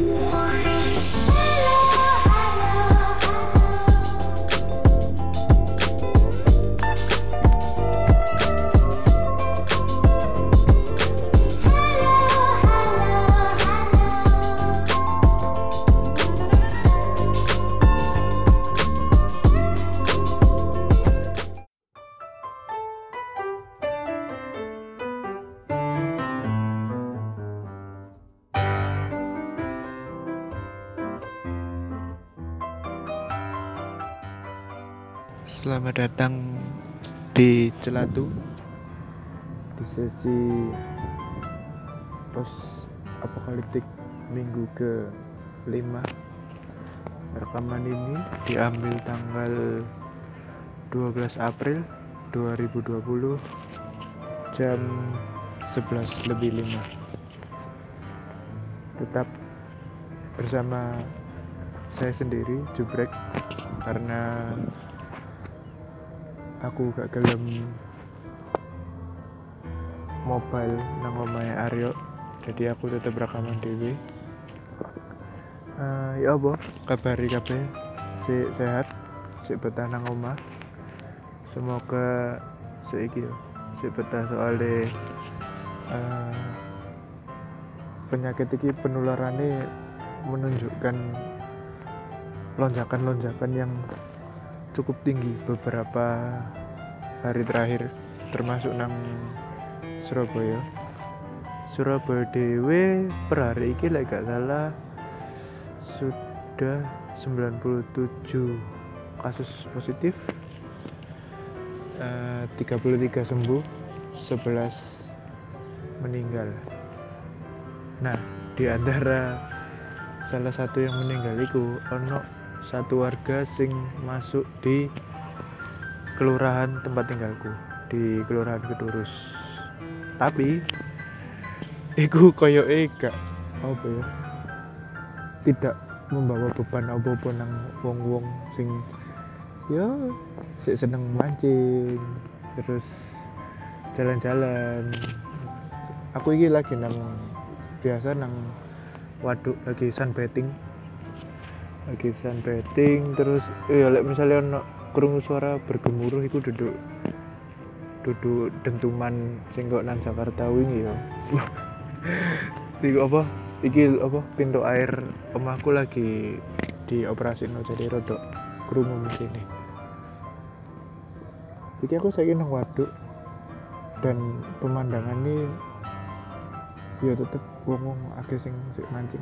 Yeah. Selamat datang di Celatu. Di sesi post apokaliptik minggu ke 5 rekaman ini diambil tanggal 12 April 2020 jam 11 lebih 5 tetap bersama saya sendiri Jubrek karena aku gak gelem mobile nang omahe Aryo jadi aku tetap rekaman dewi uh, ya apa? Kabari kabeh si sehat si betah nang omah. Semoga seiki si betah soalnya uh, penyakit ini penularannya menunjukkan lonjakan-lonjakan yang cukup tinggi beberapa hari terakhir termasuk nang Surabaya. Surabaya dewe per hari ini like gak salah sudah 97 kasus positif uh, 33 sembuh 11 meninggal. Nah di antara salah satu yang meninggal itu ono satu warga sing masuk di kelurahan tempat tinggalku di kelurahan Kedurus. Tapi iku koyo ega apa ya tidak membawa beban apa-apa nang wong-wong sing ya sik seneng mancing terus jalan-jalan. Aku ini lagi nang biasa nang waduk lagi sunbathing lagi sunbathing terus eh lek misalnya ono suara bergemuruh itu duduk duduk dentuman sing kok nang Jakarta wingi ya iki apa? Iki apa? Pintu air omahku lagi di operasi no jadi rodok krungu sini iki aku saya nang waduk dan pemandangan ini ya tetep wong-wong akeh sing mancing.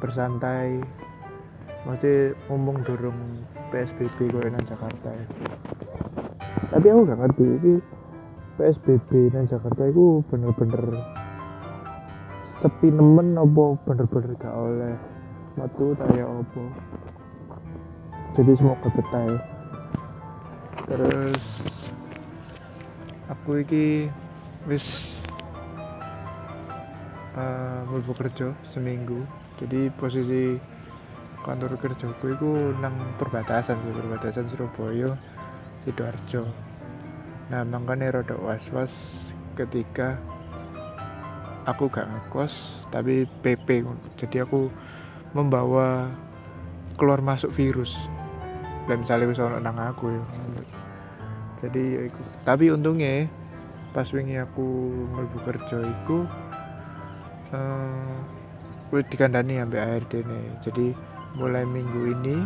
Bersantai masih ngomong dorong PSBB kau nang Jakarta ya. tapi aku gak ngerti ini PSBB nang Jakarta itu bener-bener sepi nemen apa bener-bener gak oleh metu ya apa jadi semoga betah ya. terus aku iki wis uh, mau kerja seminggu jadi posisi kantor kerjaku itu nang perbatasan sih perbatasan Surabaya sidoarjo. Nah makanya rada was-was ketika aku gak ngekos tapi PP jadi aku membawa keluar masuk virus. Dan misalnya bisa nang aku ya. Jadi ya iku. tapi untungnya pas wingi aku mlebu kerja iku eh uh, dikandani sampai ARD nih jadi mulai minggu ini.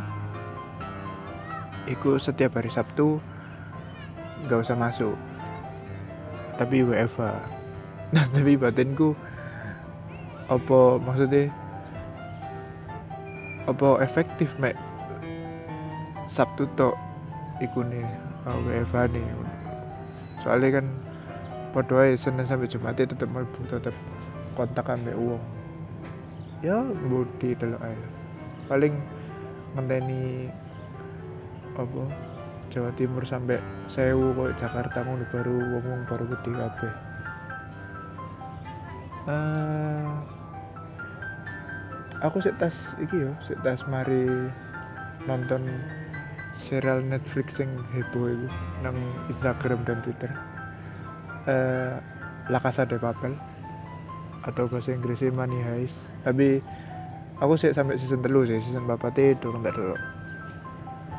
Ikut setiap hari Sabtu nggak usah masuk. Tapi WFA nah tapi batinku apa maksudnya? Apa efektif mek? Sabtu tok iku nih WFA nih. Soalnya kan pada Senin sampai Jumat itu tetap tetap kontak ambek uang ya budi delok aja paling ngenteni apa Jawa Timur sampai sewu kok Jakarta ngono baru wong baru gede kabeh. Uh, aku sik tas iki yo sik tas mari nonton serial Netflix yang heboh itu nang Instagram dan Twitter. Eh La de Papel atau bahasa Inggrisnya Money Heist. Tapi aku sih sampai season telu sih season bapak itu enggak dulu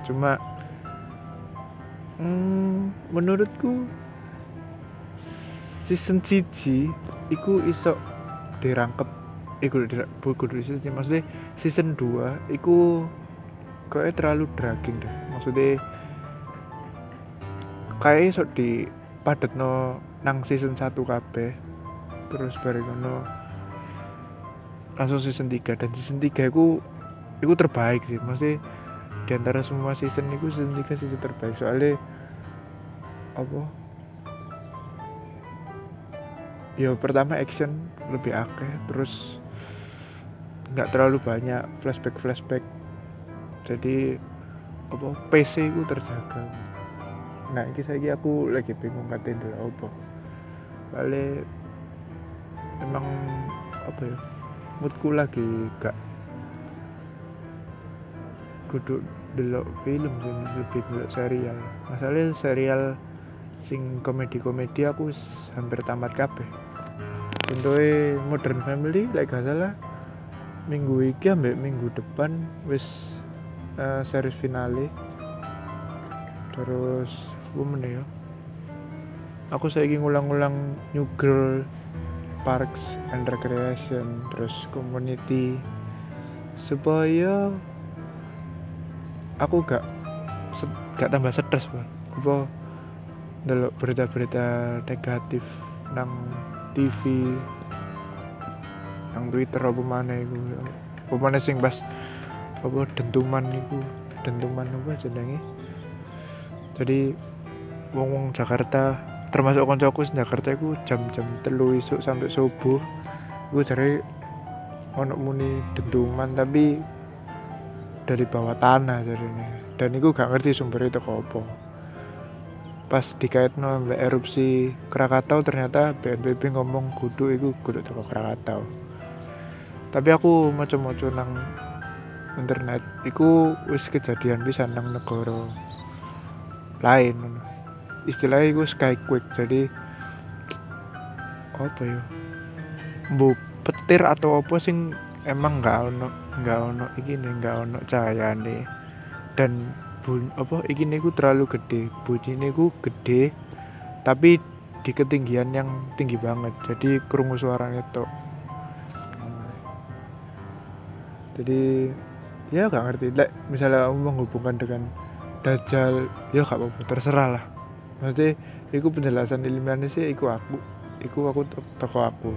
cuma hmm, menurutku season cici iku iso dirangkep iku dari season maksudnya season 2 iku kayak terlalu dragging deh. Maksudnya kayak iso di padet no nang season 1 kabeh terus bareng no langsung season 3 dan season 3 iku iku terbaik sih. Maksudnya di antara semua season itu season 3 season terbaik. Soalnya apa? Ya pertama action lebih akeh terus nggak terlalu banyak flashback flashback jadi apa? PC ku terjaga. Nah ini saya aku lagi bingung ngatain dulu apa? Balik emang apa ya moodku lagi gak kudu delok film sih lebih delok serial. Masalahnya serial sing komedi-komedi aku hampir tamat kabeh. Contohnya Modern Family like gak salah minggu iki ambek minggu depan wis uh, series finale. Terus woman ya? Aku saya ingin ngulang-ulang New Girl Parks and Recreation terus Community. Supaya aku gak gak tambah stres bang. Apa delok berita-berita negatif nang TV nang Twitter apa mana iku. Apa mana sing pas apa dentuman iku. Dentuman apa jenenge? Jadi wong wong Jakarta termasuk koncoku Jakarta iku jam-jam telu isuk sampai subuh. Iku cari ono muni dentuman tapi dari bawah tanah jadi dan iku gak ngerti sumber itu kok apa. Pas dikait no erupsi Krakatau ternyata BNPB ngomong kudu itu kudu toko Krakatau. Tapi aku macam-macam nang internet iku wis kejadian bisa nang negara lain istilahnya iku quick jadi apa ya? Bu petir atau apa sing emang nggak ono nggak ono iki nih nggak ono cahaya nih dan bun apa iki niku terlalu gede bunyi niku gede tapi di ketinggian yang tinggi banget jadi kerungu suaranya tuh jadi ya gak ngerti like, misalnya kamu menghubungkan dengan dajjal ya gak apa-apa terserah lah maksudnya itu penjelasan ilmiahnya sih iku aku iku aku toko aku.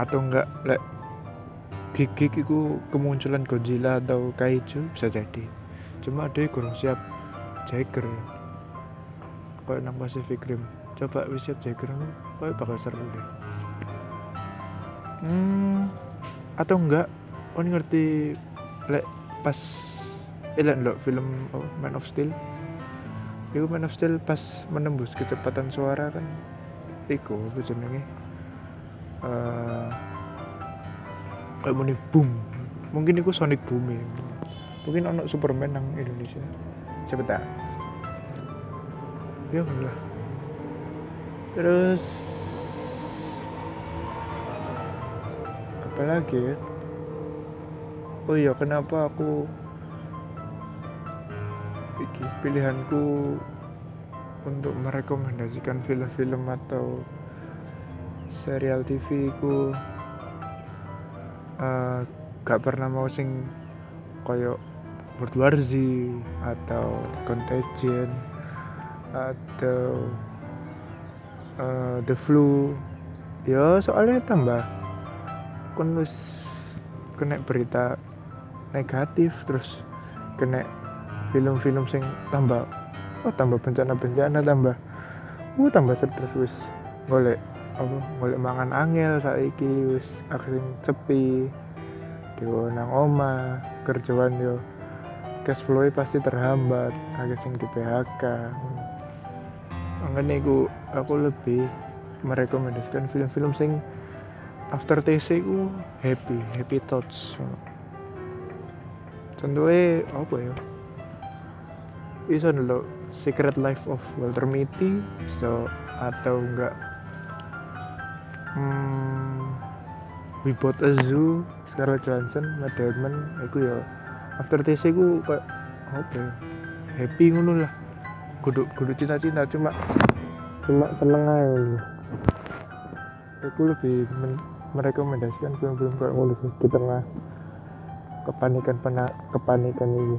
Atau enggak like, gigik itu kemunculan Godzilla atau Kaiju bisa jadi. Cuma dia kurang siap Jagger. Kalau nang Pacific Rim. Coba wis siap Jagger kau bakal seru deh. Hmm atau enggak kau ngerti lek pas elan lo film oh, Man of Steel itu Man of Steel pas menembus kecepatan suara kan. Iku apa jenenge uh, kayak muni boom. Mungkin itu Sonic Boom ya. Mungkin ono Superman nang Indonesia. Tahu ya lah terus apa lagi ya? Oh iya kenapa aku iki pilihanku untuk merekomendasikan film-film atau serial TV ku uh, gak pernah mau sing koyo World War Z atau Contagion atau uh, The Flu. Ya soalnya tambah kan kena berita negatif terus kena film-film sing tambah oh tambah bencana-bencana tambah uh tambah stres wis. Golek apa golek mangan angel saiki wis akhirnya sepi. Di nang oma kerjaan yo cash flow pasti terhambat agak sing di PHK makanya aku aku lebih merekomendasikan film-film sing after TC ku happy happy thoughts. Contohnya apa ya iso lo Secret Life of Walter Mitty so atau enggak hmm, We Bought a Zoo Scarlett Johansson Matt Damon aku ya after this aku kayak apa ya happy ngono lah. Kudu kudu cinta-cinta cuma cuma seneng aja loh aku lebih men merekomendasikan film-film kayak ngono di tengah kepanikan pena kepanikan ini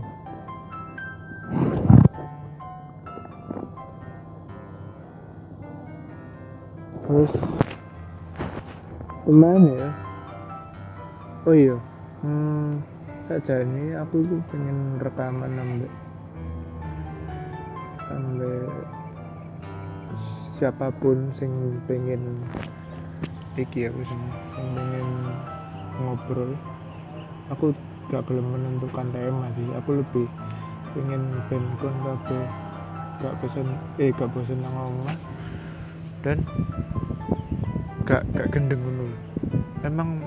terus gimana ya oh iya. Hmm saja ini aku tuh pengen rekaman sampai sampai siapa pun sing pengen iki aku sing pengen ngobrol. Aku gak belum menentukan tema sih. Aku lebih pengen ben kabeh. Gak bosan eh gak bosan omah. Dan gak gak gendeng ngono emang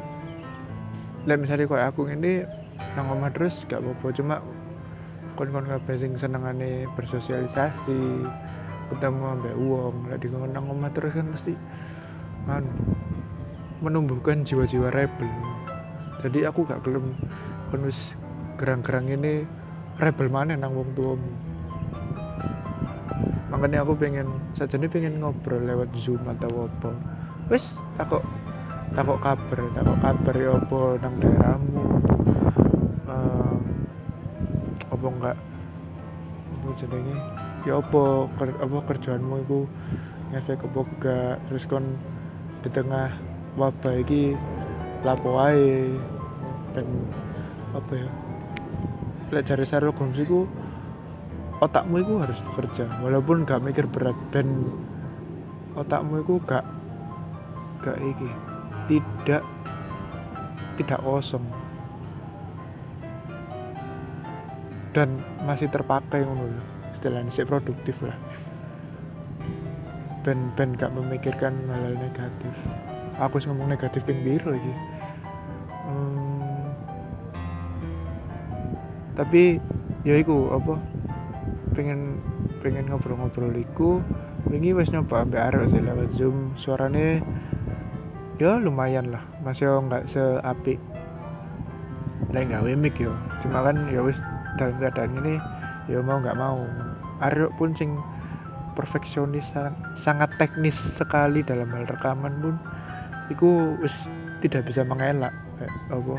lah misalnya kayak aku ini nang omah terus gak apa-apa. Cuma kon-kon kabeh sing senengane bersosialisasi ketemu ambek uang lah di nang omah terus kan pasti anu menumbuhkan jiwa-jiwa rebel. Jadi aku gak gelem wis gerang-gerang ini rebel mana nang wong tuamu. Makanya aku pengen saja nih pengen ngobrol lewat zoom atau apa wis takut takut kabar takut kabar ya apa nang daerahmu? Uh, apa enggak? Apa jenenge? Ya apa ker, apa kerjaanmu itu ngefek apa enggak? Terus kon di tengah wabah ini lapo wae? Dan apa ya? Lek cari Sherlock Holmes otakmu itu harus bekerja walaupun gak mikir berat. Dan otakmu itu gak gak iki tidak tidak kosong dan masih terpakai ngono istilahnya sih produktif lah. Ben ben gak memikirkan hal-hal negatif. Aku sih ngomong negatif ping biru lagi hmm, tapi ya iku apa? Pengen pengen ngobrol-ngobrol iku wingi wis nyoba ambek arek lewat zoom. Suarane ya lumayan lah. Masih nggak seapi. Lain nggak mic yo. Cuma kan ya wis dalam keadaan ini ya mau nggak mau. Aryo pun sing perfeksionis sangat teknis sekali dalam hal rekaman pun itu wis tidak bisa mengelak. Kayak apa?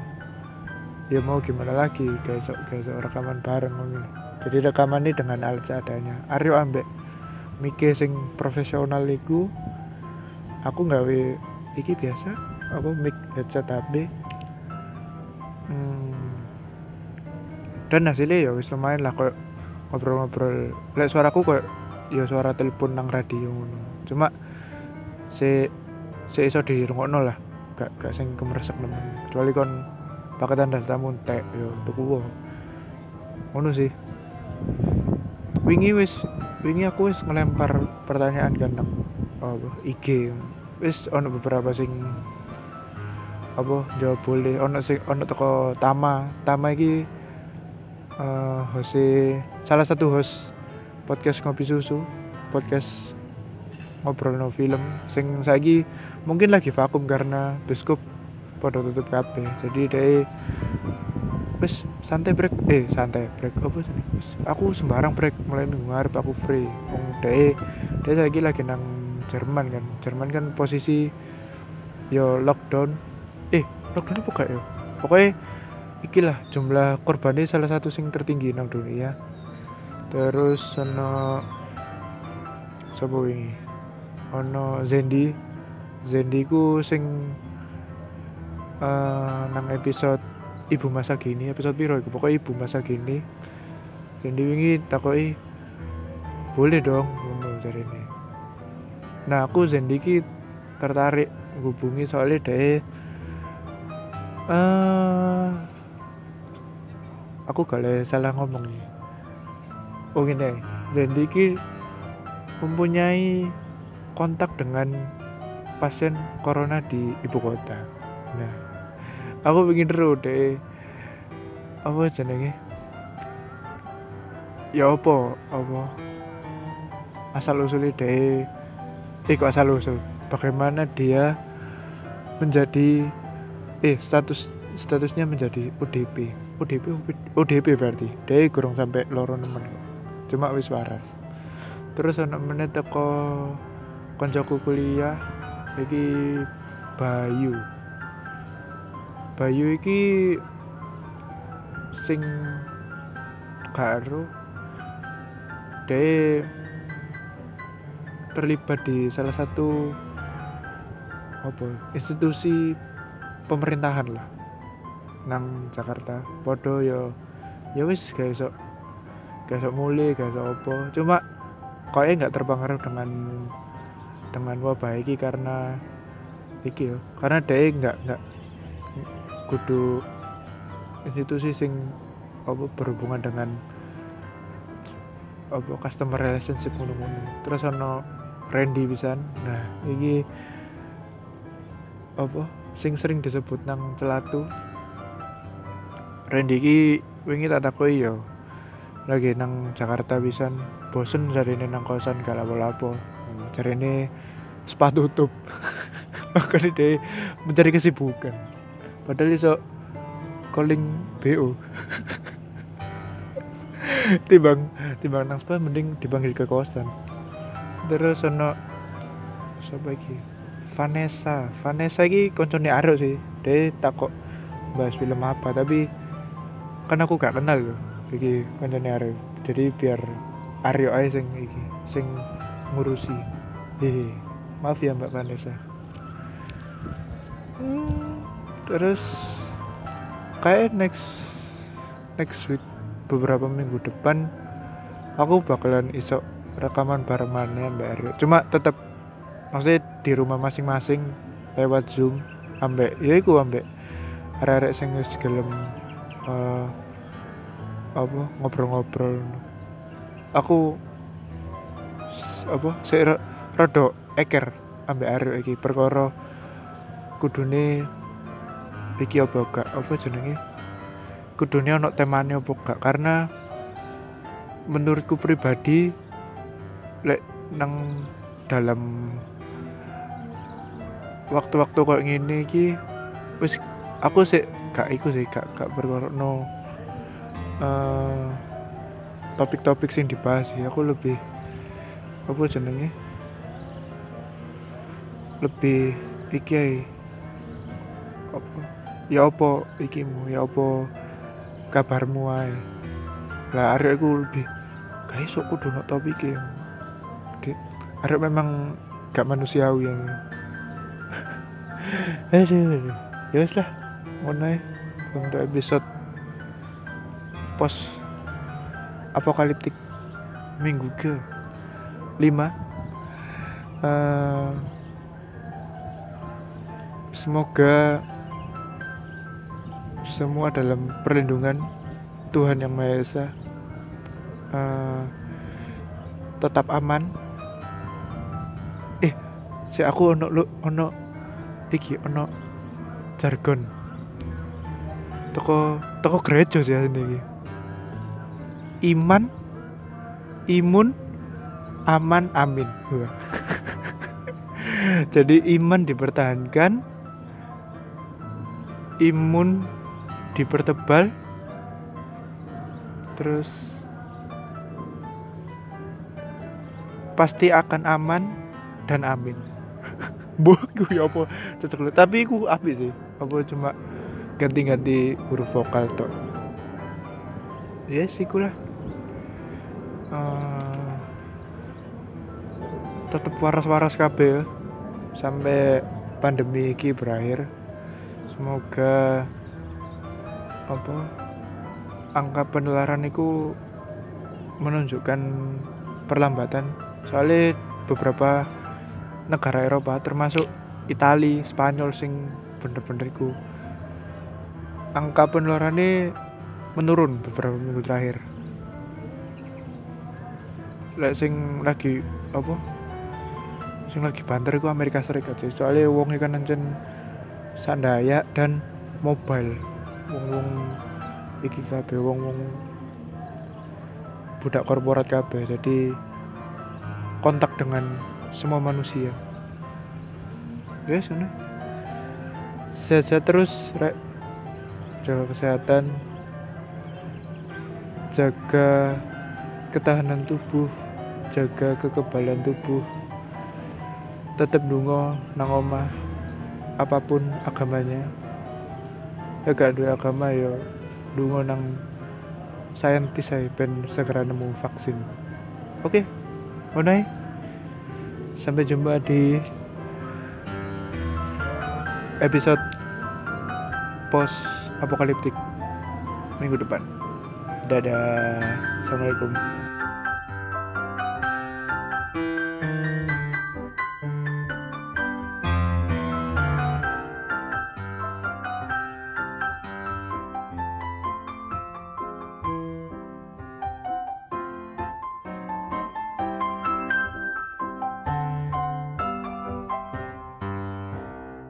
Ya mau gimana lagi kayak kayak rekaman bareng mungkin jadi rekaman ini dengan alat seadanya. Aryo ambek mikir sing profesional iku aku nggawe iki biasa apa mic headset HP hmm, dan hasilnya ya wis lumayan lah kok ngobrol-ngobrol. Lek suaraku kok ya suara telepon nang radio cuma si si iso dirungokno lah gak gak sing kemeresek nemen. Kecuali kon paketan dan tamu tek yo tuku ngono sih. Wingi wis wingi aku wis ngelempar pertanyaan nang apa IG wis ono beberapa sing apa jawab boleh. Ono sing ono toko Tama. Tama iki uh, host salah satu host podcast ngopi susu podcast ngobrol no film. Sing lagi mungkin lagi vakum karena bioskop pada tutup kafe jadi deh wis santai break. Eh santai break apa sih aku sembarang break mulai minggu ngarep aku free. Deh deh lagi lagi nang Jerman kan. Jerman kan posisi yo lockdown. Eh lockdown apa gak ya? Pokoknya ikilah jumlah korbannya salah satu sing tertinggi nang dunia. Terus ono sapa wingi? Ono Zendi. Zendi ku sing uh, nang episode ibu masa gini episode piro iku? Pokoknya ibu masa gini Zendi wingi takoki boleh dong ngono ini nah aku Zendi ki tertarik hubungi soalnya deh uh, aku gak salah ngomong nih. Oh gini Zendi ki mempunyai kontak dengan pasien corona di ibu kota. Nah aku ingin terus deh apa jenenge? Ya apa? Apa? Asal usulnya deh eh kok asal usul? Bagaimana dia menjadi eh status statusnya menjadi ODP ODP ODP berarti? Dia kurang sampai loro nemen. Cuma wis waras. Terus anak menit teko koncoku kuliah iki Bayu. Bayu iki sing karo dia terlibat di salah satu apa institusi pemerintahan lah nang Jakarta. Podo yo ya wis gak esok gak esok mulai gak esok apa. Cuma kok nggak terpengaruh dengan dengan wabah ini karena iki yo karena dia nggak nggak kudu institusi sing apa berhubungan dengan apa customer relationship ngono-ngono. Terus ono Randy pisan. Nah iki apa? Sing sering disebut nang celatu. Randy iki wingi tak takoi yo lagi nang Jakarta pisan. Bosen ini nang kosan gak lapo-lapo ini spa tutup. Makanya dia mencari kesibukan. Padahal iso calling BO timbang timbang nang spa mending dipanggil ke kosan terus ono siapa lagi Vanessa. Vanessa lagi koncone Aryo sih. Dia takut bahas film apa tapi kan aku gak kenal loh iki koncone Aryo jadi biar Aryo aja sing iki sing ngurusi. Hehe. Maaf ya Mbak Vanessa. Hmm, terus kayak next next week beberapa minggu depan aku bakalan iso rekaman bareng mana Mbak Aryo cuma tetap maksudnya di rumah masing-masing lewat zoom ambek ya iku ambek arek-arek sing wis uh, apa ngobrol-ngobrol. Aku apa saya rada eker ambek Aryo iki. Perkara kudune iki apa gak apa jenenge? Kudune ono temane apa gak? Karena menurutku pribadi lek nang dalam waktu-waktu kok ngene iki wis aku sih gak iku sih gak gak no uh, topik-topik sing dibahas sih. Aku lebih apa jenenge? Lebih iki apa? Ya apa ikimu? Ya apa kabarmu ae? Lah arek aku lebih guys aku kudu no topik ya arek memang gak manusiawi yang aduh ya wis lah ngono untuk episode pos apokaliptik minggu ke 5 uh, semoga semua dalam perlindungan Tuhan yang Maha Esa uh, tetap aman. eh si aku ono lu ono iki ono jargon. Toko toko gereja sih ini iman imun aman amin. Jadi iman dipertahankan imun dipertebal terus pasti akan aman dan amin buah gue ya apa? Cocok tapi aku api sih. Apa cuma ganti-ganti huruf vokal tuh ya sih lah. Uh, tetap waras-waras kabel sampai pandemi ini berakhir. Semoga apa angka penularan itu menunjukkan perlambatan. Soalnya beberapa negara Eropa termasuk Italia Spanyol sing bener-bener iku angka penularannya menurun beberapa minggu terakhir. Lek sing lagi apa? Sing lagi banter itu Amerika Serikat sih soalnya wong ikan nancen sandaya dan mobile. Wong-wong iki kabeh wong-wong budak korporat kabeh. Jadi kontak dengan semua manusia. Ya sana sehat-sehat terus rek. Jaga kesehatan. Jaga ketahanan tubuh. Jaga kekebalan tubuh. Tetap dungo nang omah apa pun agamanya. Ya gak dua agama ya dungo nang saintis saya ben segera nemu vaksin. Oke okay. Sampai jumpa di episode post apokaliptik minggu depan. Dadah. Assalamualaikum